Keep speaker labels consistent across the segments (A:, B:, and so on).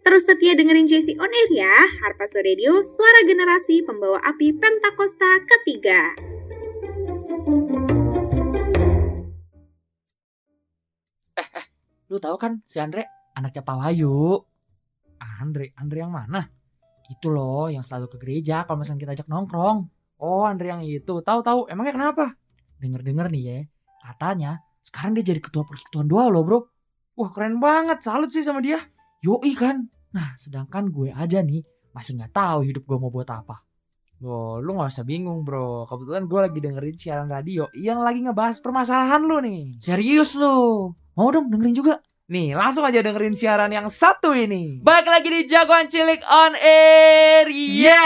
A: Terus setia dengerin JC On Air ya, Harpazo Radio, suara generasi pembawa api Pentakosta ketiga.
B: Lu tahu kan si Andre anaknya Pak Wahyu.
C: Andre, Andre yang mana?
B: Itu loh yang selalu ke gereja kalau misalnya kita ajak nongkrong.
C: Oh, Andre yang itu. Tahu-tahu. Emangnya kenapa?
B: Denger-denger nih ya, katanya sekarang dia jadi ketua persekutuan doa loh bro.
C: Wah, keren banget. Salut sih sama dia.
B: Yoi kan. Nah sedangkan gue aja nih masih nggak tahu hidup gue mau buat apa.
C: Oh, lu gak usah bingung bro. Kebetulan gue lagi dengerin siaran radio yang lagi ngebahas permasalahan lu nih.
B: Serius lu? Mau dong dengerin juga?
C: Nih, langsung aja dengerin siaran yang satu ini.
B: Baik lagi di Jagoan Cilik on Air.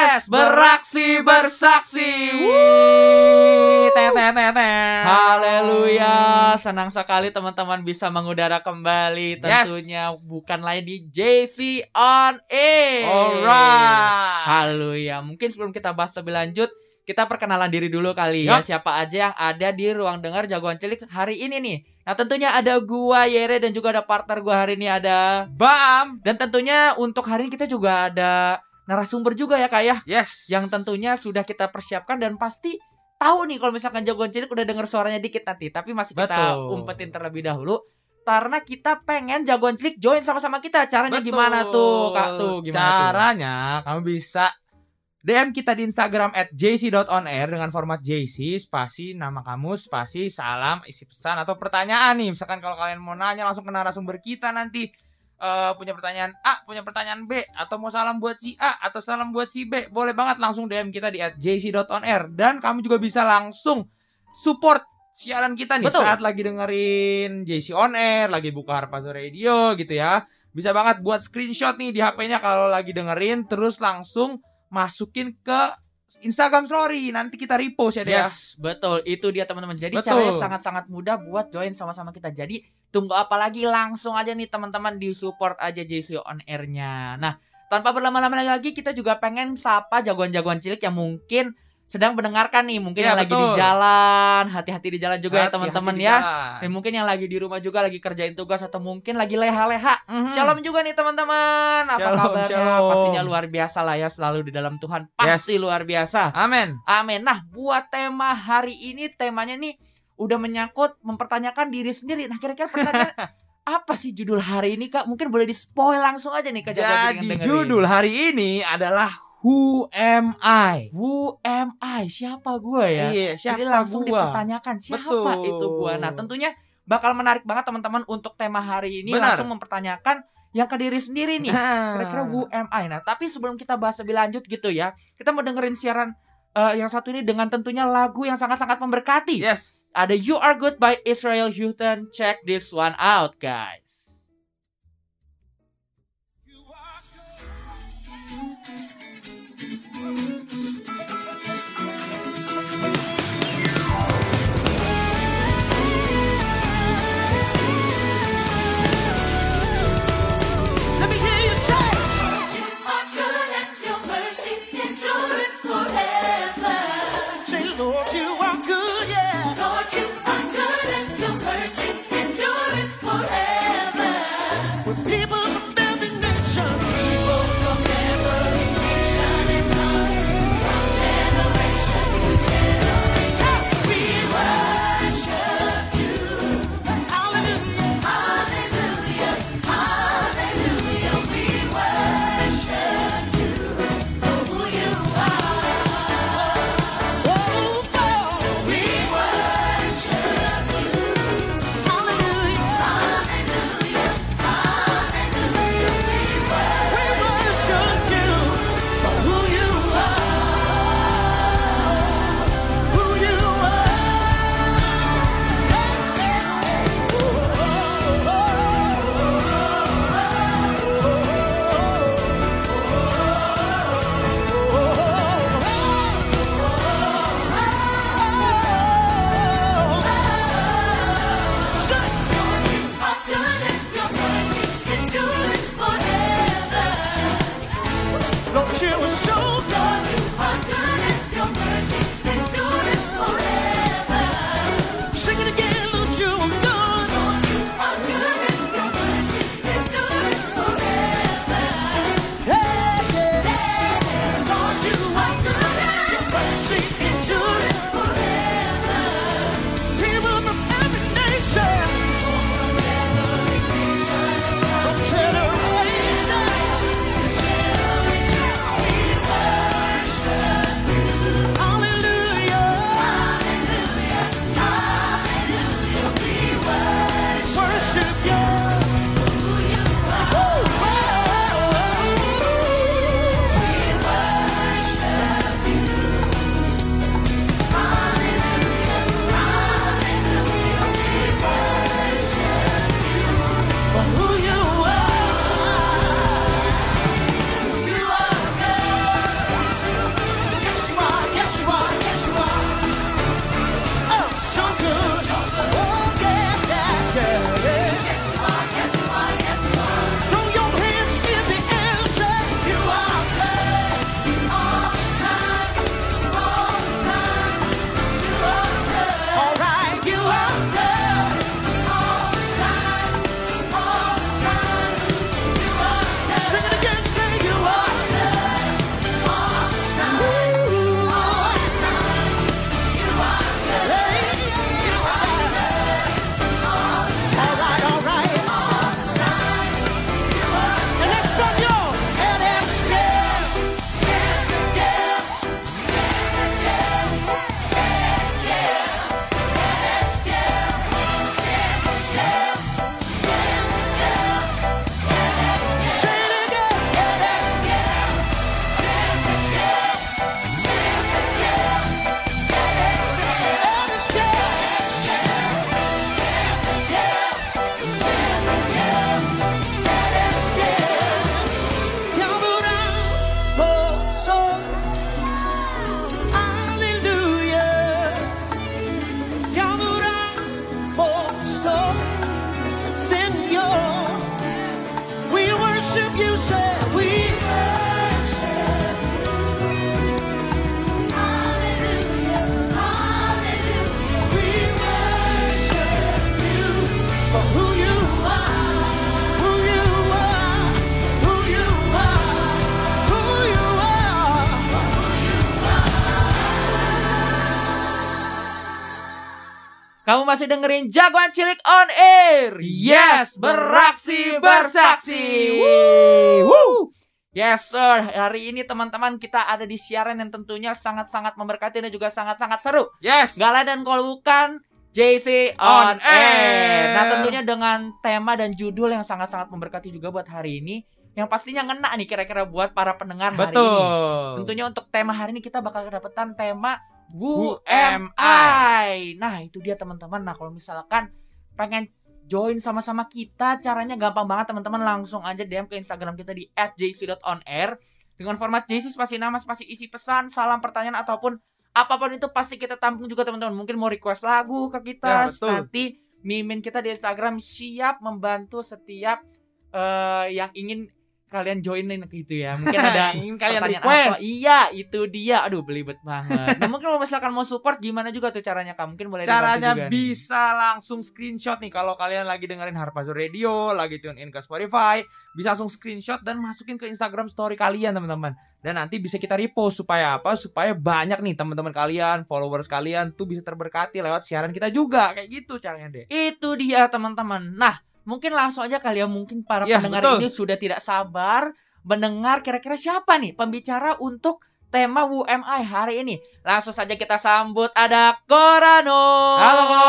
C: Yes, beraksi bersaksi.
B: Haleluya, senang sekali teman-teman bisa mengudara kembali.
C: Yes.
B: Tentunya bukan lain di JC on Air.
C: Alright.
B: Haleluya. Mungkin sebelum kita bahas lebih lanjut, kita perkenalan diri dulu kali ya. Siapa aja yang ada di ruang dengar Jagoan Cilik hari ini nih. Nah tentunya ada gua Yere dan juga ada partner gua hari ini ada
C: Bam.
B: dan tentunya untuk hari ini kita juga ada narasumber juga ya kak ya
C: Yes.
B: yang tentunya sudah kita persiapkan dan pasti tahu nih kalau misalkan jagoan cilik udah denger suaranya dikit nanti tapi masih kita
C: Betul.
B: umpetin terlebih dahulu karena kita pengen jagoan cilik join sama-sama kita caranya
C: Betul.
B: gimana tuh kak tuh gimana tuh?
C: Caranya kamu bisa DM kita di Instagram at jc.onair dengan format JC, spasi nama kamu, spasi salam, isi pesan atau pertanyaan nih. Misalkan kalau kalian mau nanya langsung ke narasumber kita nanti eh, punya pertanyaan A, punya pertanyaan B, atau mau salam buat si A atau salam buat si B, boleh banget langsung DM kita di jc.onair dan kamu juga bisa langsung support siaran kita nih
B: Betul.
C: saat lagi dengerin JC on air, lagi buka Harpazo Radio gitu ya. Bisa banget buat screenshot nih di HP-nya kalau lagi dengerin terus langsung masukin ke Instagram story. Nanti kita repost ya, Dea.
B: Yes, betul. Itu dia teman-teman. Jadi
C: Betul.
B: caranya sangat-sangat mudah buat join sama-sama kita. Jadi tunggu apa lagi? Langsung aja nih teman-teman di support aja JC on air-nya. Nah, tanpa berlama-lama lagi kita juga pengen sapa jagoan-jagoan cilik yang mungkin sedang mendengarkan nih, mungkin
C: Iya,
B: yang lagi di
C: betul.
B: jalan, hati-hati di jalan juga ya
C: Hati-hati
B: teman-teman ya. Dan mungkin yang lagi di rumah juga lagi kerjain tugas atau mungkin lagi leha-leha.
C: Mhm.
B: Shalom juga nih teman-teman. Apa
C: Shalom,
B: kabarnya?
C: shalom.
B: Pastinya luar biasa lah ya selalu di dalam Tuhan. Pasti
C: Yes.
B: luar biasa.
C: Amin.
B: Amin. Nah, buat tema hari ini temanya nih udah menyangkut mempertanyakan diri sendiri. Nah, kira-kira pertanyaan apa sih judul hari ini Kak? Mungkin boleh di spoil langsung aja nih yang
C: Jadi judul hari ini adalah Who am I?
B: Who am I? Siapa gue ya?
C: Iya, siapa
B: Jadi langsung
C: gua?
B: dipertanyakan siapa
C: Betul.
B: itu gua. Nah, tentunya bakal menarik banget teman-teman untuk tema hari ini
C: Benar.
B: langsung mempertanyakan yang ke diri sendiri nih. Kira-kira who am I? Nah, tapi sebelum kita bahas lebih lanjut gitu ya, kita mau dengerin siaran eh, yang satu ini dengan tentunya lagu yang sangat-sangat memberkati.
C: Yes.
B: Ada You Are Good by Israel Houghton. Check this one out, guys.
D: I was so good.
B: Kamu masih dengerin Jagoan Cilik on air.
C: Yes, beraksi bersaksi.
B: Woo. Yes sir, hari ini teman-teman kita ada di siaran yang tentunya sangat-sangat memberkati dan juga sangat-sangat seru.
C: Yes.
B: Gak lain dan kalau bukan JC on,
C: On
B: air.
C: Air.
B: Nah tentunya dengan tema dan judul yang sangat-sangat memberkati juga buat hari ini. Yang pastinya ngena nih kira-kira buat para pendengar hari ini.
C: Betul.
B: Tentunya untuk tema hari ini kita bakal kedapetan tema Who
C: Who
B: am I? Nah itu dia teman-teman. Nah kalau misalkan pengen join sama-sama kita, caranya gampang banget teman-teman. Langsung aja DM ke Instagram kita di @jc.onair dengan format JC spasi nama spasi isi pesan, salam pertanyaan ataupun apa pun itu pasti kita tampung juga teman-teman. Mungkin mau request lagu ke kita,
C: Ya, betul.
B: nanti mimin kita di Instagram siap membantu setiap eh, yang ingin kalian joinin gitu ya. Mungkin ada
C: Ingin kalian
B: pertanyaan
C: request.
B: apa? Iya, itu dia. Aduh, belibet banget. nah, mungkin kalau misalkan mau support gimana juga tuh caranya, Kak? Mungkin boleh
C: Caranya
B: juga nih.
C: bisa langsung screenshot nih kalau kalian lagi dengerin Harpazo Radio, lagi tune in ke Spotify, bisa langsung screenshot dan masukin ke Instagram story kalian teman-teman. Dan nanti bisa kita repost supaya apa? Supaya banyak nih teman-teman kalian, followers kalian tuh bisa terberkati lewat siaran kita juga. Kayak gitu caranya deh.
B: Itu dia, teman-teman. Nah, mungkin langsung aja kali ya mungkin para
C: Ya,
B: pendengar
C: betul.
B: ini sudah tidak sabar mendengar kira-kira siapa nih pembicara untuk tema WMI hari ini. Langsung saja kita sambut ada Korano.
C: Halo, Ko.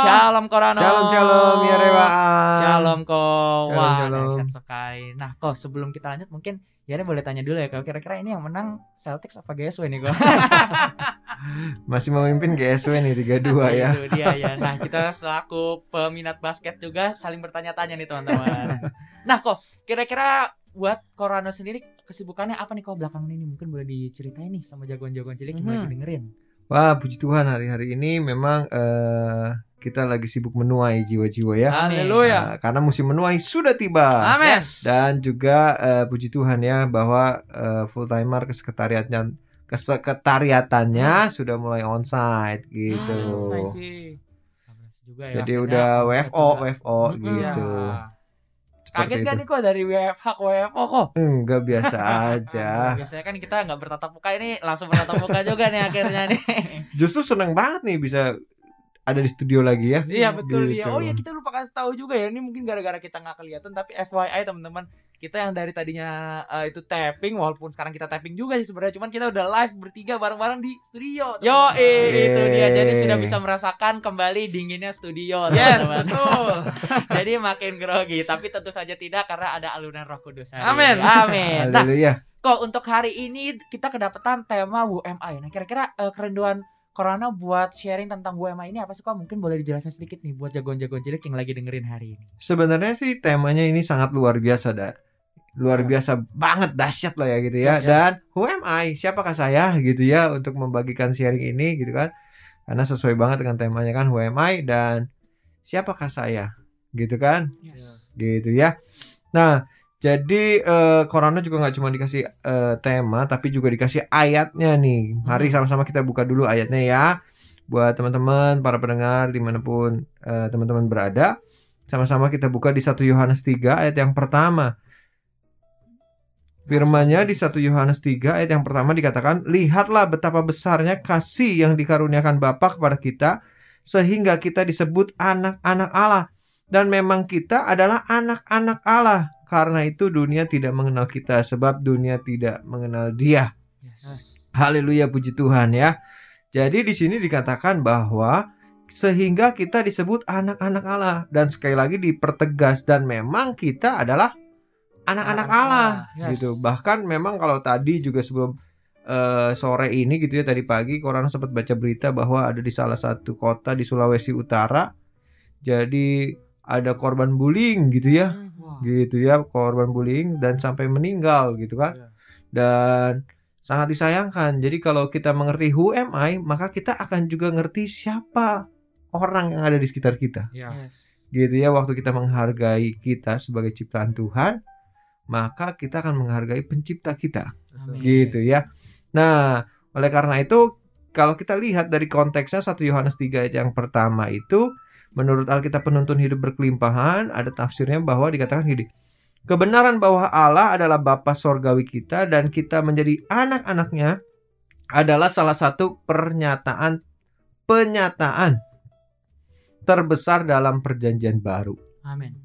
B: Shalom Korano.
E: Shalom shalom ya Rewa.
B: Shalom Ko.
E: Shalom,
B: Wah,
E: shalom.
B: dahsyat sekali. Nah, Ko, sebelum kita lanjut mungkin Yara boleh tanya dulu ya, Ko. Kira-kira ini yang menang Celtics apa GSW nih, Ko?
E: Masih memimpin GSW nih 32 ya.
B: Itu dia ya. Nah, kita selaku peminat basket juga saling bertanya-tanya nih, teman-teman. nah, Ko, kira-kira buat Korano sendiri kesibukannya apa nih kok belakangan ini mungkin boleh diceritain nih sama jagoan-jagoan cilik yang
C: Mhm.
B: lagi dengerin.
E: Wah, puji Tuhan hari-hari ini memang eh, kita lagi sibuk menuai jiwa-jiwa ya.
B: Amin.
E: Nah,
C: Haleluya.
E: karena musim menuai sudah tiba.
C: Amin.
E: Dan juga eh, puji Tuhan ya bahwa full timer kesekretariatnya kesekretariatannya sudah mulai onsite gitu.
C: Hmm,
B: juga ya.
E: Jadi udah WFO,
B: juga.
E: WFO
B: Mm-mm.
E: gitu.
C: Ya. Kaget gak nih kok dari WFH ke WFO kok?
E: Enggak biasa aja.
B: Biasanya kan kita nggak bertatap muka ini langsung bertatap muka juga nih akhirnya nih.
E: Justru seneng banget nih bisa ada di studio lagi ya.
C: Iya betul
E: Gitu.
C: dia. Oh ya kita lupa kasih tahu juga ya. Ini mungkin gara-gara kita nggak kelihatan tapi FYI teman-teman kita yang dari tadinya eh, itu tapping walaupun sekarang kita tapping juga sih sebenarnya cuman kita udah live bertiga bareng-bareng di studio.
B: Yo,
C: teman-teman.
B: eh, itu dia. Jadi sudah bisa merasakan kembali dinginnya studio,
C: Yes
B: teman-teman.
C: betul.
B: Jadi makin grogi, tapi tentu saja tidak karena ada alunan Roh Kudus. hari
C: Amin.
B: ini. Amin. Nah,
E: Haleluya.
B: kok untuk hari ini kita kedapatan tema WMI. Nah, kira-kira eh, kerinduan Corona buat sharing tentang WMA ini apa sih kok? Mungkin boleh dijelasin sedikit nih buat jagoan-jagoan cilik yang lagi dengerin hari ini.
E: Sebenarnya sih temanya ini sangat luar biasa dah. Luar
B: Ya.
E: biasa banget dahsyat lah ya gitu ya.
B: Dahsyat.
E: Dan who am I? Siapakah saya gitu ya untuk membagikan sharing ini gitu kan. Karena sesuai banget dengan temanya kan who am I dan siapakah saya gitu kan.
B: Yes.
E: gitu ya. Nah, jadi eh, Corona juga nggak cuma dikasih eh, tema, tapi juga dikasih ayatnya nih. Mari
B: Hmm.
E: sama-sama kita buka dulu ayatnya ya, buat teman-teman para pendengar di mana pun eh, teman-teman berada. Sama-sama kita buka di 1 Yohanes 3 ayat yang pertama. Firmannya di 1 Yohanes 3 ayat yang pertama dikatakan, Lihatlah betapa besarnya kasih yang dikaruniakan Bapa kepada kita, sehingga kita disebut anak-anak Allah. Dan memang kita adalah anak-anak Allah. Karena itu dunia tidak mengenal kita sebab dunia tidak mengenal Dia.
B: Yes.
E: Haleluya puji Tuhan ya. Jadi di sini dikatakan bahwa sehingga kita disebut anak-anak Allah dan sekali lagi dipertegas dan memang kita adalah anak-anak Allah
B: yes.
E: gitu. Bahkan memang kalau tadi juga sebelum eh, sore ini gitu ya tadi pagi Koran sempat baca berita bahwa ada di salah satu kota di Sulawesi Utara jadi ada korban bullying gitu ya
B: Hmm, wah.
E: gitu ya korban bullying dan sampai meninggal gitu kan
B: Iya.
E: dan sangat disayangkan jadi kalau kita mengerti who am I maka kita akan juga ngerti siapa orang yang ada di sekitar kita
C: Ya.
B: Yes.
E: gitu ya waktu kita menghargai kita sebagai ciptaan Tuhan maka kita akan menghargai pencipta kita
B: Amin.
E: gitu ya nah oleh karena itu kalau kita lihat dari konteksnya 1 Yohanes 3 ayat yang pertama itu menurut Alkitab penuntun hidup berkelimpahan ada tafsirnya bahwa dikatakan gini kebenaran bahwa Allah adalah Bapa sorgawi kita dan kita menjadi anak-anaknya adalah salah satu pernyataan penyataan terbesar dalam perjanjian baru
B: Amin.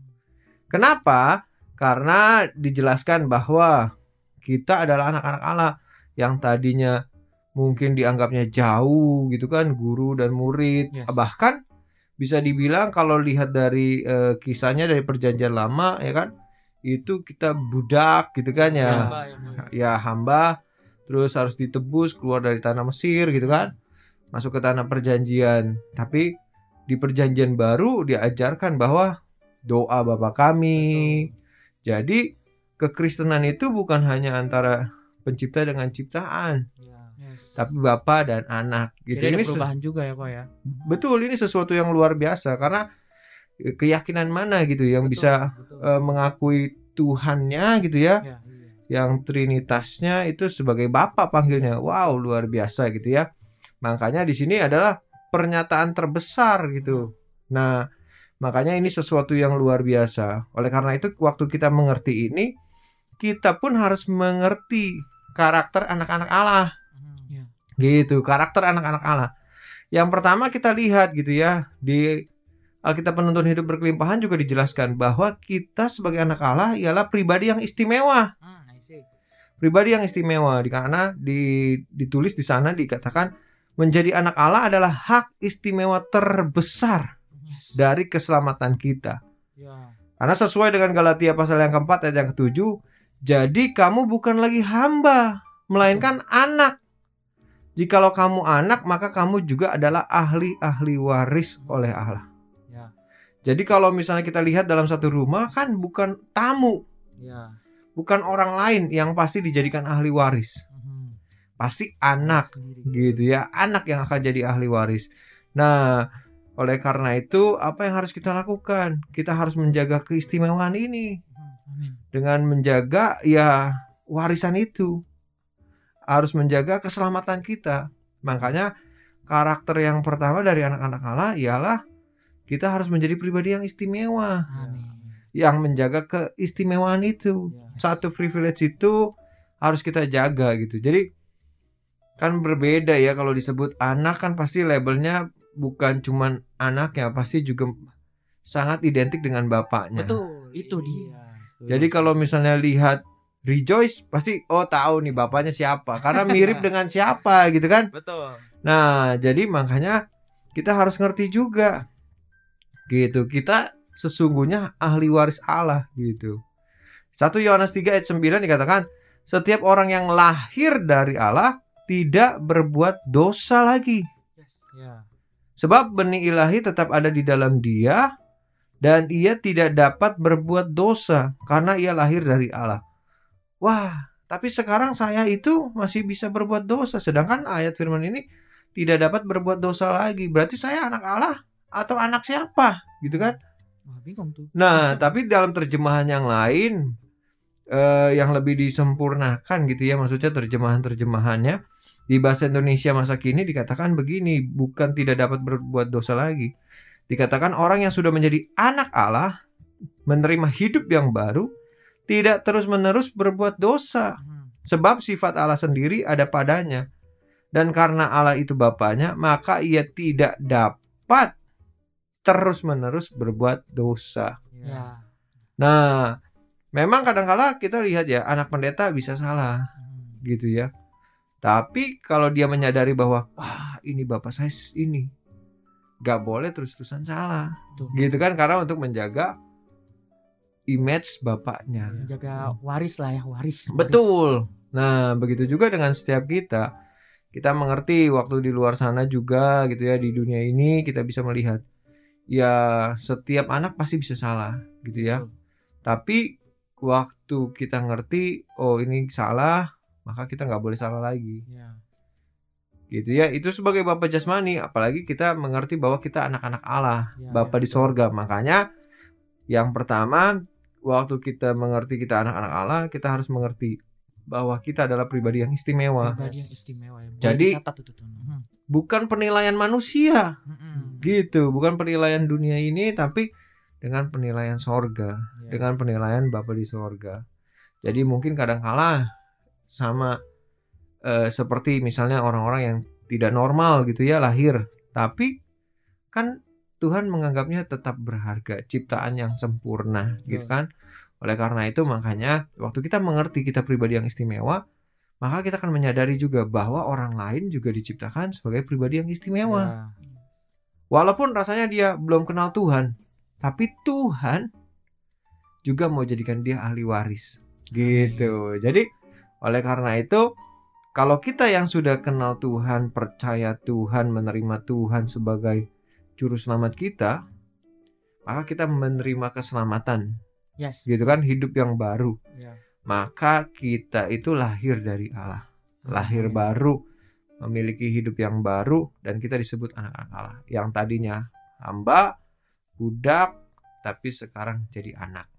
E: Kenapa? Karena dijelaskan bahwa kita adalah anak-anak Allah yang tadinya mungkin dianggapnya jauh gitu kan guru dan murid
B: Yes.
E: bahkan bisa dibilang kalau lihat dari eh, kisahnya dari perjanjian lama ya kan itu kita budak gitu kan ya.
B: Hamba yang mulia.
E: ya hamba. Terus harus ditebus keluar dari tanah Mesir gitu kan masuk ke tanah perjanjian. Tapi di perjanjian baru diajarkan bahwa doa Bapa kami. Jadi kekristenan itu bukan hanya antara pencipta dengan ciptaan
B: Yes.
E: tapi Bapa dan anak gitu
B: Jadi
E: ini
B: perubahan juga ya kok ya.
E: betul ini sesuatu yang luar biasa karena eh, keyakinan mana gitu yang
B: Betul,
E: bisa
B: betul.
E: eh, mengakui Tuhannya gitu ya
B: Ya.
E: yang trinitasnya itu sebagai Bapa panggilnya. Wow, luar biasa gitu ya. Makanya di sini adalah pernyataan terbesar gitu. Nah, makanya ini sesuatu yang luar biasa. Oleh karena itu waktu kita mengerti ini, kita pun harus mengerti karakter anak-anak Allah. Gitu, karakter anak-anak Allah. Yang pertama kita lihat gitu ya di Alkitab penuntun hidup berkelimpahan juga dijelaskan bahwa kita sebagai anak Allah ialah pribadi yang istimewa
B: Hmm,
E: pribadi yang istimewa di karena di, ditulis di sana dikatakan menjadi anak Allah adalah hak istimewa terbesar dari keselamatan kita.
B: Ya.
E: Karena sesuai dengan Galatia pasal yang keempat ayat yang ketujuh, jadi kamu bukan lagi hamba, melainkan anak. Jikalau kamu anak, maka kamu juga adalah ahli-ahli waris oleh Allah.
B: Ya.
E: Jadi kalau misalnya kita lihat dalam satu rumah kan bukan tamu,
B: Ya.
E: bukan orang lain yang pasti dijadikan ahli waris.
B: Mhm.
E: Pasti anak
B: Sendiri.
E: gitu ya anak yang akan jadi ahli waris nah oleh karena itu apa yang harus kita lakukan kita harus menjaga keistimewaan ini
B: Mhm. Amin.
E: dengan menjaga ya warisan itu harus menjaga keselamatan kita makanya karakter yang pertama dari anak-anak Allah ialah kita harus menjadi pribadi yang istimewa
B: Amin.
E: yang menjaga keistimewaan itu
B: Ya.
E: satu privilege itu harus kita jaga gitu. Jadi kan berbeda ya kalau disebut anak kan pasti labelnya bukan cuman anaknya, pasti juga sangat identik dengan bapaknya.
B: Betul, itu dia.
E: Jadi kalau misalnya lihat Rejoice pasti oh tahu nih bapaknya siapa karena mirip dengan siapa gitu kan.
C: Betul.
E: Nah, jadi makanya kita harus ngerti juga. Gitu. Kita sesungguhnya ahli waris Allah gitu. 1 Yohanes 3 ayat 9 dikatakan, setiap orang yang lahir dari Allah tidak berbuat dosa lagi.
B: Yes.
C: Ya.
E: Sebab benih ilahi tetap ada di dalam dia dan ia tidak dapat berbuat dosa karena ia lahir dari Allah. Wah, tapi sekarang saya itu masih bisa berbuat dosa sedangkan ayat firman ini tidak dapat berbuat dosa lagi. Berarti saya anak Allah atau anak siapa? Gitu kan?
B: Wah, bingung tuh.
E: Nah, tapi dalam terjemahan yang lain eh, yang lebih disempurnakan gitu ya, maksudnya terjemahan-terjemahannya di bahasa Indonesia masa kini dikatakan begini, bukan tidak dapat berbuat dosa lagi. Dikatakan orang yang sudah menjadi anak Allah menerima hidup yang baru, tidak terus-menerus berbuat dosa,
B: Hmm.
E: sebab sifat Allah sendiri ada padanya. Dan karena Allah itu Bapaknya, maka ia tidak dapat terus-menerus berbuat dosa.
B: Ya.
E: Nah, memang kadang-kala kita lihat ya anak pendeta bisa salah
B: Hmm.
E: gitu ya. Tapi kalau dia menyadari bahwa wah ini bapak saya ini gak boleh terus-terusan salah,
B: Tuh.
E: gitu kan? Karena untuk menjaga image bapaknya.
B: Jaga waris lah ya, waris. waris.
E: Betul. Nah, begitu juga dengan setiap kita. Kita mengerti waktu di luar sana juga gitu ya di dunia ini kita bisa melihat ya setiap anak pasti bisa salah gitu ya.
B: Betul.
E: Tapi waktu kita ngerti oh ini salah, maka kita nggak boleh salah lagi.
B: Ya.
E: Gitu ya. Itu sebagai bapak jasmani, apalagi kita mengerti bahwa kita anak-anak Allah,
B: Ya,
E: bapak
B: ya,
E: di sorga. Makanya yang pertama waktu kita mengerti kita anak-anak Allah, kita harus mengerti bahwa kita adalah pribadi yang istimewa,
B: Pribadi yang istimewa ya.
E: Jadi-
B: tuh. Hmm.
E: bukan penilaian manusia,
B: Hmm.
E: gitu, bukan penilaian dunia ini, tapi dengan penilaian sorga.
B: Ya.
E: dengan penilaian Bapa di sorga. Jadi mungkin kadang-kala sama eh, seperti misalnya orang-orang yang tidak normal gitu ya lahir, tapi kan Tuhan menganggapnya tetap berharga, ciptaan yang sempurna gitu kan. Oleh karena itu makanya waktu kita mengerti kita pribadi yang istimewa, maka kita akan menyadari juga bahwa orang lain juga diciptakan sebagai pribadi yang istimewa.
B: Ya.
E: Walaupun rasanya dia belum kenal Tuhan, tapi Tuhan juga mau jadikan dia ahli waris. Gitu. Jadi oleh karena itu kalau kita yang sudah kenal Tuhan, percaya Tuhan, menerima Tuhan sebagai juru selamat kita, maka kita menerima keselamatan,
B: Yes.
E: gitu kan, hidup yang baru.
B: Ya.
E: Maka kita itu lahir dari Allah, lahir
B: Amin.
E: baru, memiliki hidup yang baru dan kita disebut anak-anak Allah. Yang tadinya hamba, budak, tapi sekarang jadi anak.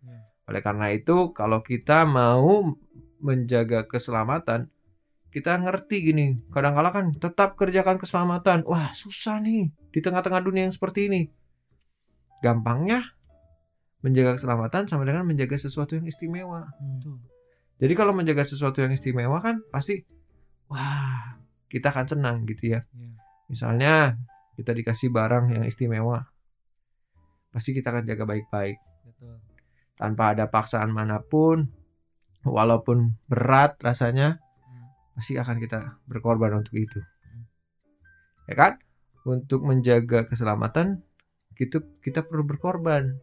B: Ya.
E: Oleh karena itu, kalau kita mau menjaga keselamatan, kita ngerti gini. Kadang-kala kan tetap kerjakan keselamatan. Wah, susah nih di tengah-tengah dunia yang seperti ini. Gampangnya menjaga keselamatan sama dengan menjaga sesuatu yang istimewa.
B: Hmm.
E: Jadi kalau menjaga sesuatu yang istimewa kan pasti wah, kita akan senang gitu ya.
B: Ya.
E: Misalnya kita dikasih barang yang istimewa. Pasti kita akan jaga baik-baik
B: Betul.
E: tanpa ada paksaan mana pun. Walaupun berat rasanya,
B: Hmm.
E: pasti akan kita berkorban untuk itu.
B: Hmm.
E: Ya kan? Untuk menjaga keselamatan gitu kita perlu berkorban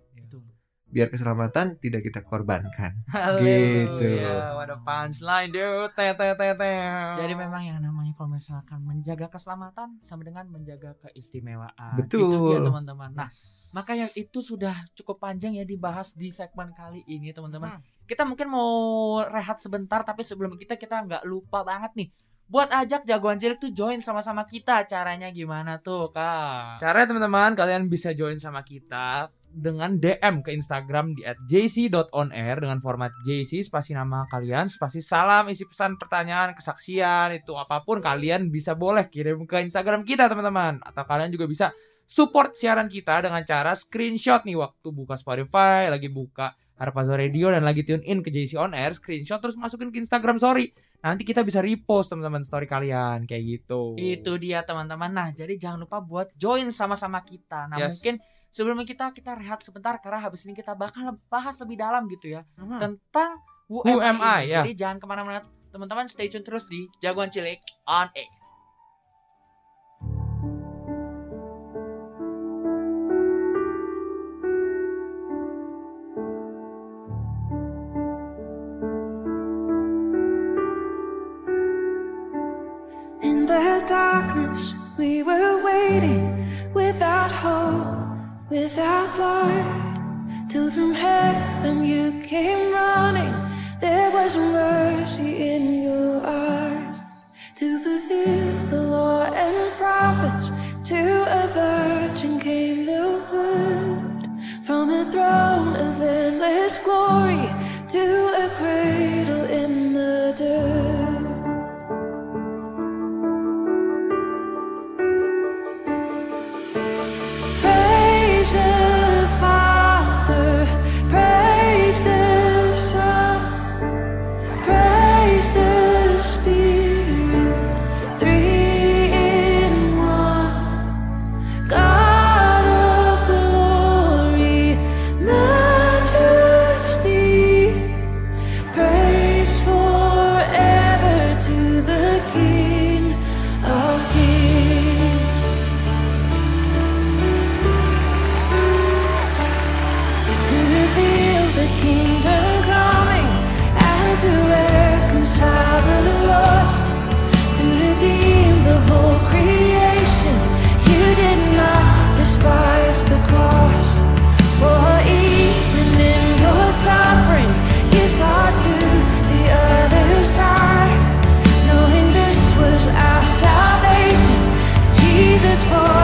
E: biar keselamatan tidak kita korbankan.
C: Haleluya.
E: Gitu.
C: What a punchline, dude. Teh, teh, teh, teh.
B: Jadi memang yang namanya kalau misalkan menjaga keselamatan sama dengan menjaga keistimewaan.
E: Betul.
B: Itu dia teman-teman. Nah, maka yang itu sudah cukup panjang ya dibahas di segmen kali ini teman-teman.
C: Hmm.
B: Kita mungkin mau rehat sebentar tapi sebelum kita kita nggak lupa banget nih buat ajak jagoan cilik tuh join sama-sama kita. Caranya gimana tuh, Kak?
C: Caranya teman-teman kalian bisa join sama kita dengan DM ke Instagram di @jc.onair dengan format JC spasi nama kalian, spasi salam, isi pesan, pertanyaan, kesaksian, itu apa pun kalian bisa boleh kirim ke Instagram kita teman-teman. Atau kalian juga bisa support siaran kita dengan cara screenshot nih waktu buka Spotify, lagi buka Harpazo Radio dan lagi tune in ke JC On Air, screenshot terus masukin ke Instagram story. Nanti kita bisa repost teman-teman story kalian kayak gitu.
B: Itu dia teman-teman. Nah, jadi jangan lupa buat join sama-sama kita. Nah,
C: Yes.
B: mungkin sebelum kita kita rehat sebentar karena habis ini kita bakal bahas lebih dalam gitu ya
C: Mhm.
B: tentang Who,
C: Who
B: Am
C: Am I,
B: ini.
C: ya.
B: Jadi jangan ke mana-mana teman-teman stay tune terus di Jagoan Cilik on Air.
F: We were waiting without hope,
G: without light, till from heaven you came running. There was mercy in for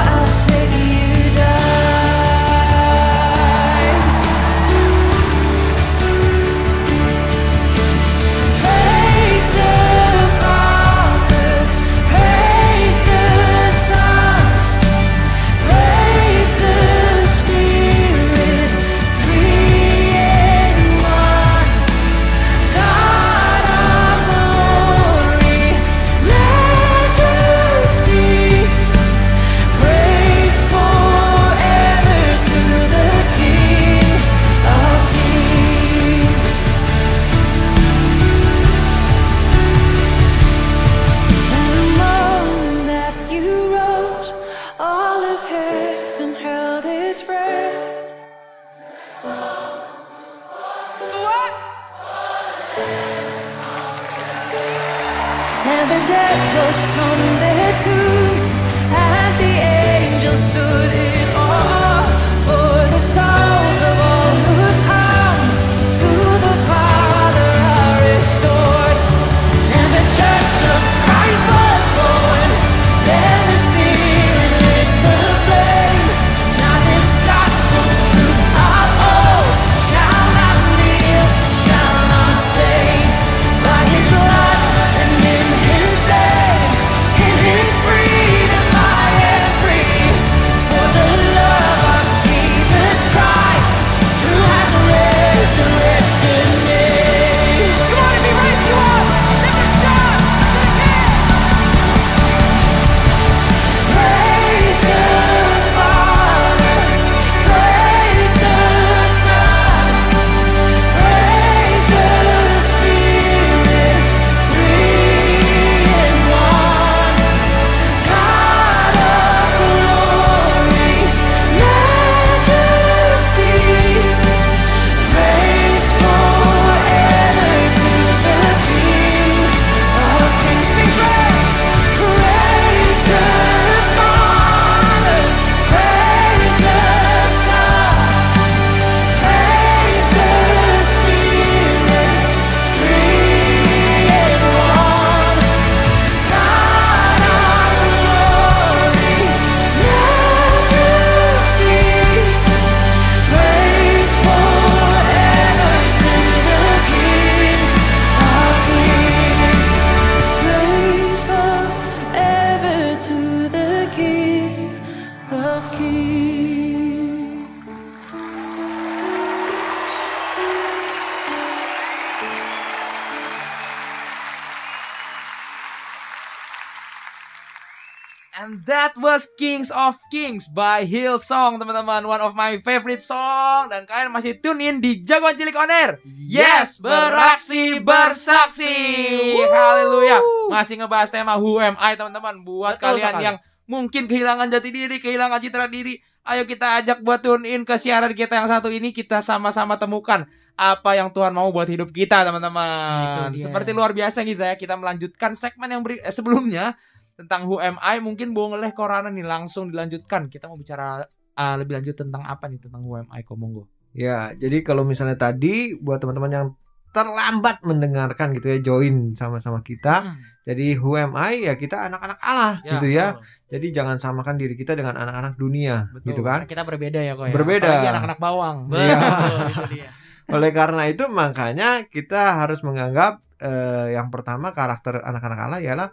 G: That was Kings of Kings
C: by Hillsong, teman-teman. One of my favorite song. Dan kalian masih tune in di Jagoan Cilik On Air. Yes, beraksi bersaksi. Haleluya. Masih ngebahas tema Who Am I, teman-teman. Buat
B: Betul
C: kalian
B: sekali.
C: yang mungkin kehilangan jati diri, kehilangan citra diri. Ayo kita ajak buat tune in ke siaran kita yang satu ini. Kita sama-sama temukan apa yang Tuhan mau buat hidup kita, teman-teman.
B: Nah,
C: Seperti luar biasa gitu ya. Kita melanjutkan segmen yang beri, eh, sebelumnya tentang who am I mungkin boleh Korana nih langsung dilanjutkan kita mau bicara uh, lebih lanjut tentang apa nih tentang who am I Komongo
E: ya jadi kalau misalnya tadi buat teman-teman yang terlambat mendengarkan gitu ya join sama-sama kita.
B: Hmm.
E: Jadi who am I ya kita anak-anak Allah ya, gitu ya.
B: Betul.
E: Jadi jangan samakan diri kita dengan anak-anak dunia
C: betul.
E: gitu kan.
B: Kita berbeda ya kok ya.
E: Berbeda.
C: Anak-anak bawang.
B: Ya. Betul,
E: Oleh karena itu makanya kita harus menganggap eh, yang pertama karakter anak-anak Allah ialah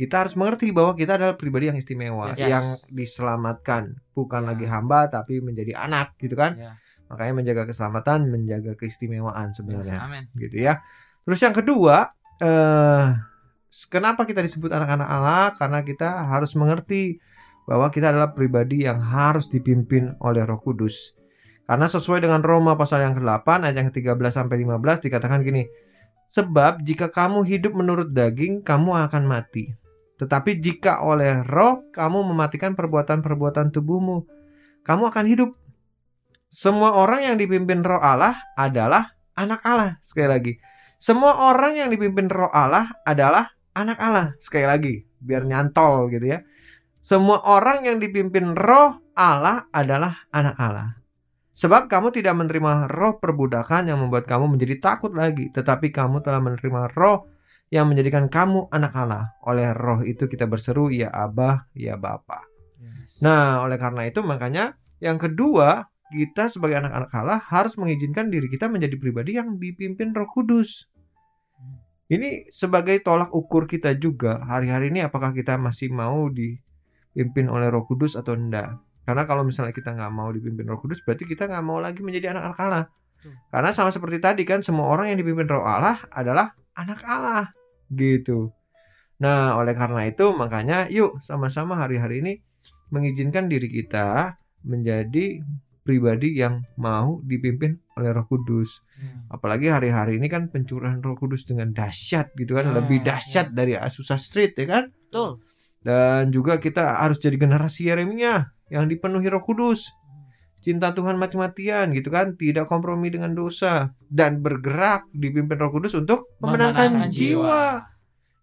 E: kita harus mengerti bahwa kita adalah pribadi yang istimewa,
B: Yes.
E: yang diselamatkan, bukan
B: Ya.
E: lagi hamba tapi menjadi anak gitu kan.
C: Ya.
E: Makanya menjaga keselamatan, menjaga keistimewaan sebenarnya.
B: Amin.
E: gitu ya. Terus yang kedua, eh kenapa kita disebut anak-anak Allah? Karena kita harus mengerti bahwa kita adalah pribadi yang harus dipimpin oleh Roh Kudus. Karena sesuai dengan Roma pasal yang ke-8 ayat yang ke-13 sampai 15 dikatakan gini, sebab jika kamu hidup menurut daging, kamu akan mati. Tetapi jika oleh roh kamu mematikan perbuatan-perbuatan tubuhmu, kamu akan hidup. Semua orang yang dipimpin roh Allah adalah anak Allah. Sekali lagi, semua orang yang dipimpin roh Allah adalah anak Allah. Sekali lagi, biar nyantol gitu ya. Semua orang yang dipimpin roh Allah adalah anak Allah. Sebab kamu tidak menerima roh perbudakan yang membuat kamu menjadi takut lagi, tetapi kamu telah menerima roh yang menjadikan kamu anak Allah. Oleh roh itu kita berseru, ya Abah, ya Bapa. Nah, oleh karena itu makanya yang kedua, kita sebagai anak-anak Allah harus mengizinkan diri kita menjadi pribadi yang dipimpin Roh Kudus. Ini sebagai tolak ukur kita juga hari-hari ini apakah kita masih mau dipimpin oleh Roh Kudus atau enggak. Karena kalau misalnya kita nggak mau dipimpin Roh Kudus, berarti kita nggak mau lagi menjadi anak-anak Allah. Karena sama seperti tadi kan, semua orang yang dipimpin Roh Allah adalah anak Allah, gitu. Nah, oleh karena itu makanya yuk sama-sama hari-hari ini mengizinkan diri kita menjadi pribadi yang mau dipimpin oleh Roh Kudus. Apalagi hari-hari ini kan pencurahan Roh Kudus dengan dahsyat gitu kan,
B: Ah,
E: lebih dahsyat dari Azusa Street ya kan?
B: Betul.
E: Dan juga kita harus jadi generasi Yeremia yang dipenuhi Roh Kudus. Cinta Tuhan mati-matian gitu kan, tidak kompromi dengan dosa dan bergerak dipimpin Roh Kudus untuk memenangkan
B: Memenangkan
E: jiwa.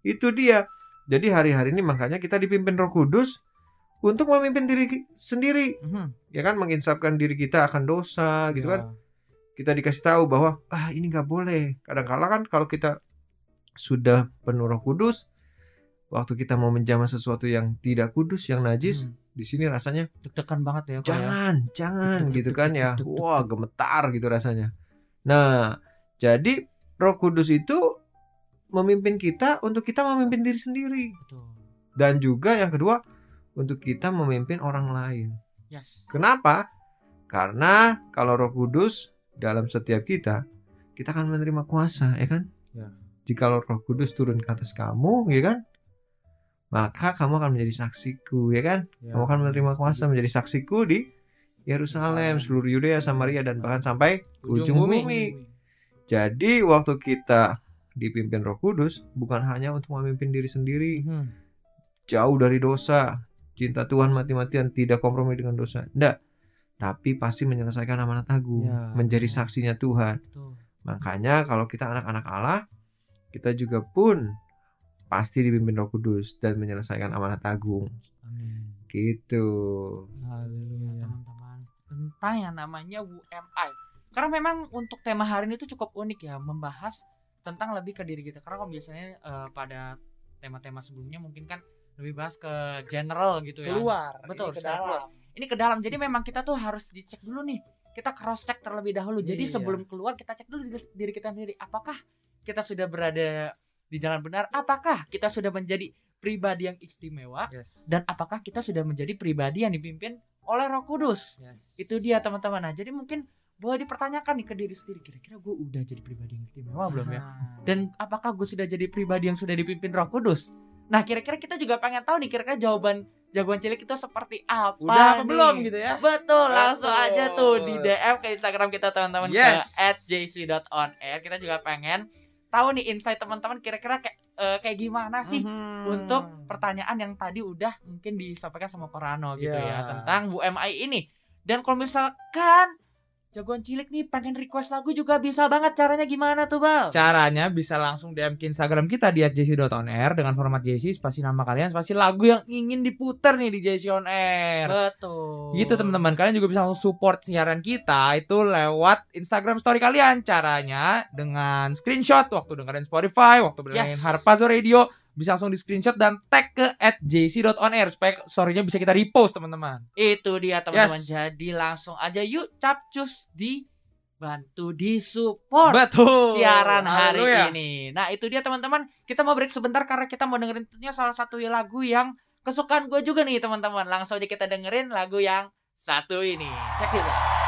E: Itu dia. Jadi hari-hari ini makanya kita dipimpin Roh Kudus untuk memimpin diri sendiri,
B: Mhm.
E: ya kan menginsapkan diri kita akan dosa gitu
C: Ya.
E: kan. Kita dikasih tahu bahwa ah ini nggak boleh. Kadang-kala kan kalau kita sudah penuh Roh Kudus, waktu kita mau menjamah sesuatu yang tidak kudus, yang najis,
B: Hmm.
E: Di sini rasanya
B: Deg-degan banget ya kok ya.
E: jangan, jangan
B: tuk,
E: gitu kan ya. Wah, gemetar gitu rasanya. Nah, jadi Roh Kudus itu memimpin kita untuk kita memimpin diri sendiri
B: Betul.
E: dan juga yang kedua untuk kita memimpin orang lain.
B: Yes.
E: Kenapa? Karena kalau Roh Kudus dalam setiap kita, kita akan menerima kuasa, ya kan?
C: Ya.
E: Jika Roh Kudus turun ke atas kamu, ya kan? Maka kamu akan menjadi saksiku, ya kan?
C: Ya.
E: Kamu akan menerima kuasa menjadi saksiku di Yerusalem, seluruh Yudea, Samaria, dan bahkan sampai ke ujung bumi. Jadi waktu kita dipimpin Roh Kudus, bukan hanya untuk memimpin diri sendiri,
C: Mhm.
E: jauh dari dosa, cinta Tuhan mati-matian, tidak kompromi dengan dosa. Enggak. Tapi pasti menyelesaikan amanat agung,
C: Ya.
E: menjadi saksinya Tuhan.
B: Betul.
E: Makanya kalau kita anak-anak Allah, kita juga pun pasti dipimpin Roh Kudus dan menyelesaikan amanat agung.
C: Amin.
E: Gitu.
B: Ya,
C: Haleluya.
B: teman-teman tentang yang namanya UMI karena memang untuk tema hari ini tuh cukup unik ya membahas tentang lebih ke diri kita karena kalau biasanya eh, pada tema-tema sebelumnya mungkin kan lebih bahas ke general gitu ya
C: Keluar.
B: Betul,
C: ini ke dalam.
B: ini ke dalam jadi memang kita tuh harus dicek dulu nih kita cross check terlebih dahulu jadi
C: Iya.
B: sebelum keluar kita cek dulu diri kita sendiri apakah kita sudah berada di jalan benar apakah kita sudah menjadi pribadi yang istimewa
C: Yes.
B: dan apakah kita sudah menjadi pribadi yang dipimpin oleh Roh Kudus
C: Yes.
B: itu dia teman-teman nah jadi mungkin boleh dipertanyakan nih ke diri sendiri kira-kira gue udah jadi pribadi yang istimewa belum ya
C: Nah.
B: dan apakah gue sudah jadi pribadi yang sudah dipimpin Roh Kudus nah kira-kira kita juga pengen tahu nih kira-kira jawaban jagoan cilik itu seperti apa
C: udah apa
B: nih?
C: belum gitu ya?
B: Betul, langsung
C: Betul.
B: aja tuh di DM ke Instagram kita teman-teman
C: Yes.
B: ke @jc.onair. Kita juga pengen tahu nih insight teman-teman kira-kira kayak eh, kayak gimana sih
C: Mhm.
B: untuk pertanyaan yang tadi udah mungkin disampaikan sama Korano gitu
C: Iya.
B: ya tentang Bu MI ini. Dan kalau misalkan
H: jagoan cilik nih pengen request lagu juga bisa banget. Caranya gimana tuh, Bal?
C: Caranya bisa langsung DM ke Instagram kita di @jc.onair dengan format JC spasi nama kalian spasi lagu yang ingin diputar nih di JC on Air.
H: Betul.
C: Gitu teman-teman, kalian juga bisa langsung support siaran kita itu lewat Instagram story kalian. Caranya dengan screenshot waktu dengerin Spotify, waktu dengerin
H: Yes.
C: Harpazo Radio, bisa langsung di screenshot dan tag ke @jc.onair supaya story-nya bisa kita repost teman-teman.
H: Itu dia teman-teman.
C: Yes.
H: Jadi langsung aja yuk capcus di bantu di support
C: Betul.
H: siaran hari
C: Haleluya.
H: ini. Nah itu dia teman-teman. Kita mau break sebentar karena kita mau dengerin tentunya salah satu lagu yang kesukaan gue juga nih teman-teman. Langsung aja kita dengerin lagu yang satu ini. Cek this out.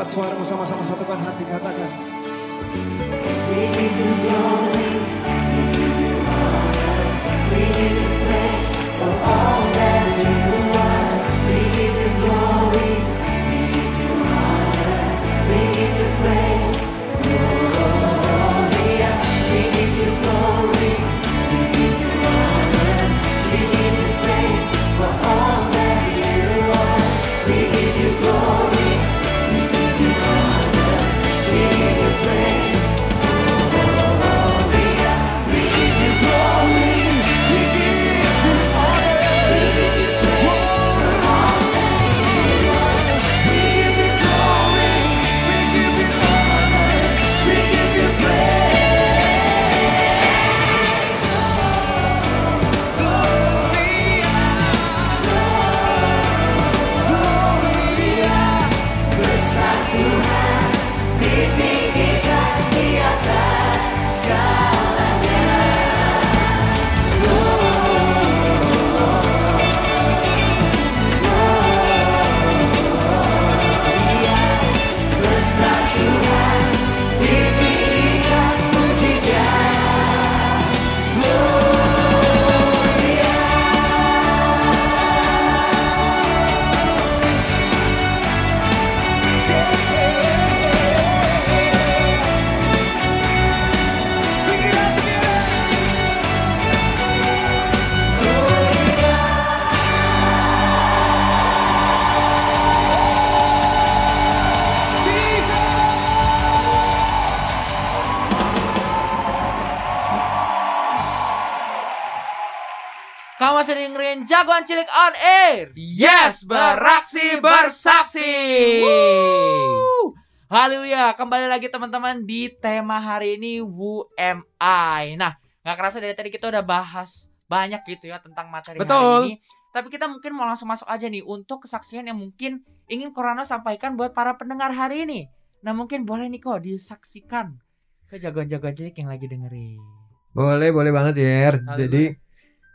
D: Angkat suaramu sama-sama satukan hati, katakan.
B: On Air.
C: Yes, beraksi bersaksi.
B: Haleluya, kembali lagi teman-teman di tema hari ini WMI. Nah, nggak kerasa dari tadi kita udah bahas banyak gitu ya tentang materi
C: Betul.
B: hari ini. Tapi kita mungkin mau langsung masuk aja nih untuk kesaksian yang mungkin ingin Corona sampaikan buat para pendengar hari ini. Nah, mungkin boleh nih kok disaksikan ke jagoan-jagoan cilik yang lagi dengerin.
E: Boleh, boleh banget ya. Jadi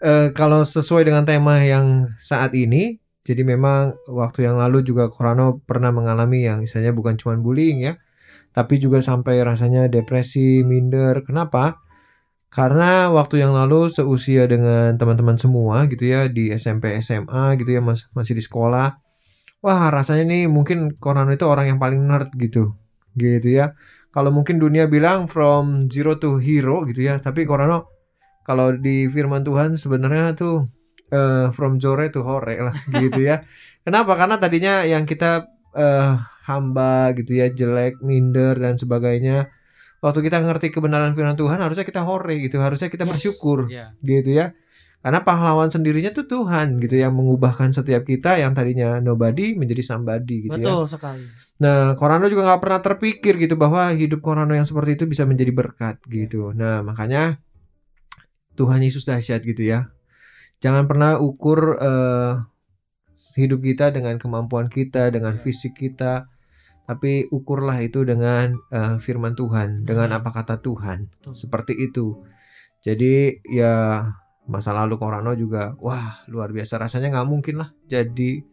E: eh, kalau sesuai dengan tema yang saat ini, jadi memang waktu yang lalu juga Korano pernah mengalami yang misalnya bukan cuma bullying ya, tapi juga sampai rasanya depresi, minder. Kenapa? Karena waktu yang lalu seusia dengan teman-teman semua gitu ya di SMP, SMA gitu ya mas masih di sekolah. Wah rasanya nih mungkin Korano itu orang yang paling nerd gitu, gitu ya kalau mungkin dunia bilang from zero to hero gitu ya tapi Korano kalau di firman Tuhan sebenarnya tuh eh, from jore to hore lah gitu ya kenapa karena tadinya yang kita eh, hamba gitu ya jelek minder dan sebagainya waktu kita ngerti kebenaran firman Tuhan harusnya kita hore gitu harusnya kita
B: Yes.
E: bersyukur
C: Iya.
E: gitu ya karena pahlawan sendirinya tuh Tuhan gitu yang mengubahkan setiap kita yang tadinya nobody menjadi somebody gitu ya
B: Betul sekali.
E: Nah, Korano juga nggak pernah terpikir gitu bahwa hidup Korano yang seperti itu bisa menjadi berkat gitu. Nah, makanya Tuhan Yesus dahsyat gitu ya. Jangan pernah ukur eh, hidup kita dengan kemampuan kita, dengan fisik kita, tapi ukurlah itu dengan eh, firman Tuhan, dengan apa kata Tuhan.
B: Betul.
E: Seperti itu. Jadi ya masa lalu Korano juga wah luar biasa rasanya nggak mungkin lah jadi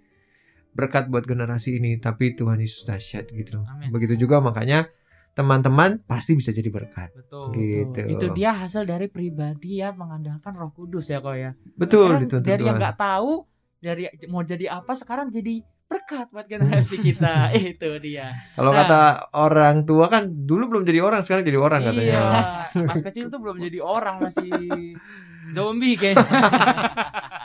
E: berkat buat generasi ini tapi Tuhan Yesus dahsyat gitu
B: Amin.
E: begitu juga makanya teman-teman pasti bisa jadi berkat
C: Betul.
E: gitu
B: Itu dia hasil dari pribadi ya mengandalkan Roh Kudus ya kok ya.
E: betul dituntut
B: dari yang nggak tahu dari mau jadi apa sekarang jadi berkat buat generasi kita itu dia
E: kalau
B: Nah.
E: kata orang tua kan dulu belum jadi orang sekarang jadi orang katanya
C: Iya. Mas kecil tuh belum jadi orang masih zombie kayaknya.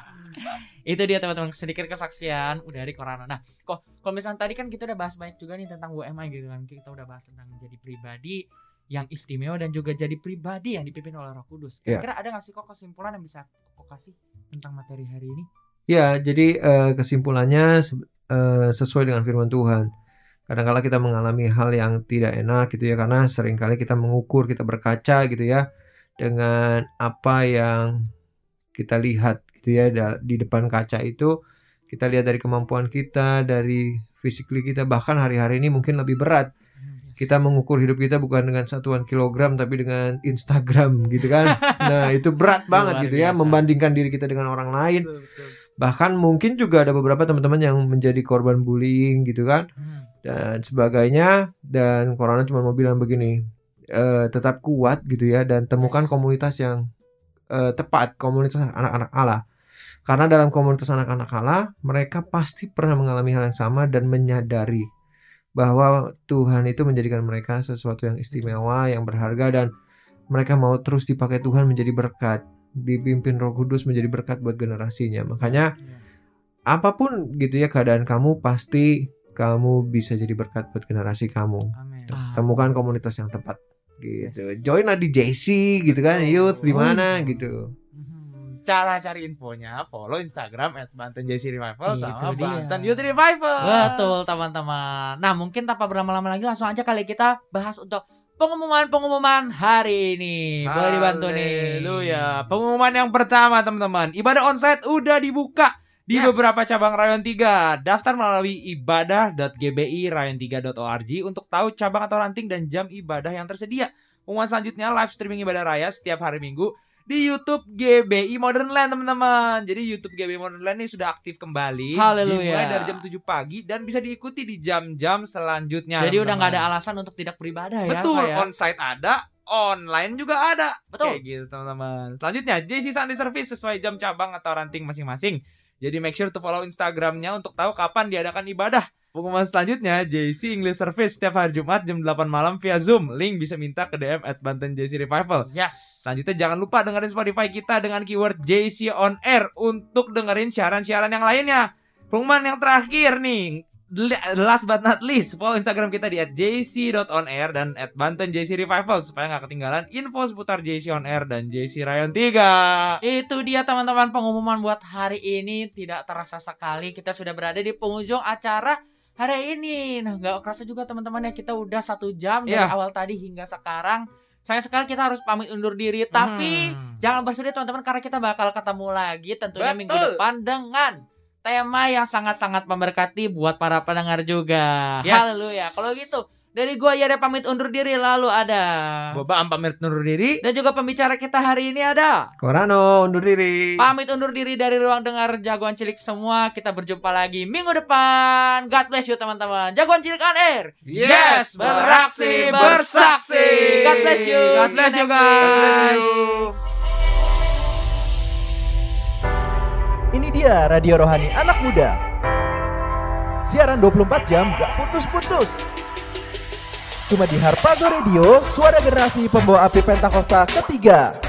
B: itu dia teman-teman. Sedikit kesaksian udah dari Corona nah kok kalau misalnya tadi kan kita udah bahas banyak juga nih tentang WMI gitu kan. Kita udah bahas tentang jadi pribadi yang istimewa dan juga jadi pribadi yang dipimpin oleh Roh Kudus.
E: Iya.
B: kira-kira ada nggak sih kok kesimpulan yang bisa kok kasih tentang materi hari ini?
E: Ya jadi eh, kesimpulannya eh, sesuai dengan firman Tuhan. Kadang-kala kita mengalami hal yang tidak enak gitu ya karena sering kali kita mengukur kita berkaca gitu ya dengan apa yang kita lihat gitu ya di depan kaca itu kita lihat dari kemampuan kita dari physically kita bahkan hari-hari ini mungkin lebih berat kita mengukur hidup kita bukan dengan satuan kilogram tapi dengan Instagram gitu kan nah itu berat banget
B: Luar
E: gitu ya membandingkan diri kita dengan orang lain
C: Betul, betul.
E: bahkan mungkin juga ada beberapa teman-teman yang menjadi korban bullying gitu kan
B: Hmm.
E: dan sebagainya dan Corona cuma mau bilang begini eh, tetap kuat gitu ya dan temukan
B: Yes.
E: komunitas yang eh, tepat komunitas anak-anak Allah karena dalam komunitas anak-anak Allah mereka pasti pernah mengalami hal yang sama dan menyadari bahwa Tuhan itu menjadikan mereka sesuatu yang istimewa yang berharga dan mereka mau terus dipakai Tuhan menjadi berkat dipimpin Roh Kudus menjadi berkat buat generasinya makanya
B: Iya.
E: apa pun gitu ya keadaan kamu pasti kamu bisa jadi berkat buat generasi kamu.
C: Amin.
E: Temukan komunitas yang tepat gitu. Join lah di JC gitu kan,
C: Betul.
E: youth di mana
B: Oh, iya.
E: gitu.
C: Hmm, Cara cari infonya follow Instagram at Banten JC Revival
B: Itu
C: sama
B: dia.
C: Banten Youth Revival.
B: Betul teman-teman. Nah mungkin tanpa berlama-lama lagi langsung aja kali kita bahas untuk pengumuman-pengumuman hari ini. Boleh dibantu nih.
C: Haleluya. Pengumuman yang pertama teman-teman, ibadah onsite udah dibuka di
B: Yes.
C: beberapa cabang Rayon 3. Daftar melalui ibadah.gbi rayon3.org untuk tahu cabang atau ranting dan jam ibadah yang tersedia. Pengumuman selanjutnya live streaming ibadah raya setiap hari Minggu di YouTube GBI Modern Land teman-teman. Jadi YouTube GBI Modern Land ini sudah aktif kembali.
B: Haleluya.
C: Dimulai dari jam 7 pagi dan bisa diikuti di jam-jam selanjutnya.
B: Jadi udah nggak ada alasan untuk tidak beribadah ya.
C: Betul,
B: ya?
C: onsite ada, online juga ada.
B: Betul.
C: Kayak gitu teman-teman. Selanjutnya JC Sunday Service sesuai jam cabang atau ranting masing-masing. Jadi make sure to follow Instagramnya untuk tahu kapan diadakan ibadah. Pengumuman selanjutnya JC English Service setiap hari Jumat jam 8 malam via Zoom. Link bisa minta ke DM at Banten JC Revival.
B: Yes.
C: Selanjutnya jangan lupa dengerin Spotify kita dengan keyword JC on Air untuk dengerin siaran-siaran yang lainnya. Pengumuman yang terakhir nih, Last but not least, follow Instagram kita di @jc.onair dan @bantenjcrevival supaya nggak ketinggalan info seputar JC on air dan JC Rayon 3.
B: Itu dia teman-teman pengumuman buat hari ini tidak terasa sekali kita sudah berada di penghujung acara hari ini. Nah nggak kerasa juga teman-teman ya kita udah satu jam dari
C: Iya.
B: awal tadi hingga sekarang. Sayang sekali kita harus pamit undur diri tapi
C: Hmm.
B: jangan bersedih teman-teman karena kita bakal ketemu lagi tentunya
C: Betul.
B: minggu depan dengan tema yang sangat-sangat memberkati buat para pendengar juga.
C: Yes.
B: Haleluya. Kalau gitu dari gua ya pamit undur diri lalu ada
C: Boba Am pamit undur diri.
B: dan juga pembicara kita hari ini ada
E: Korano undur diri.
B: Pamit undur diri dari ruang dengar jagoan cilik semua. Kita berjumpa lagi minggu depan. God bless you teman-teman. Jagoan cilik on air.
C: Yes,
B: beraksi bersaksi. God bless you.
C: God bless you guys.
E: God bless you.
I: Dia Radio Rohani Anak Muda. Siaran 24 jam gak putus-putus. Cuma di Harpazo Radio, suara generasi pembawa api Pentakosta ketiga.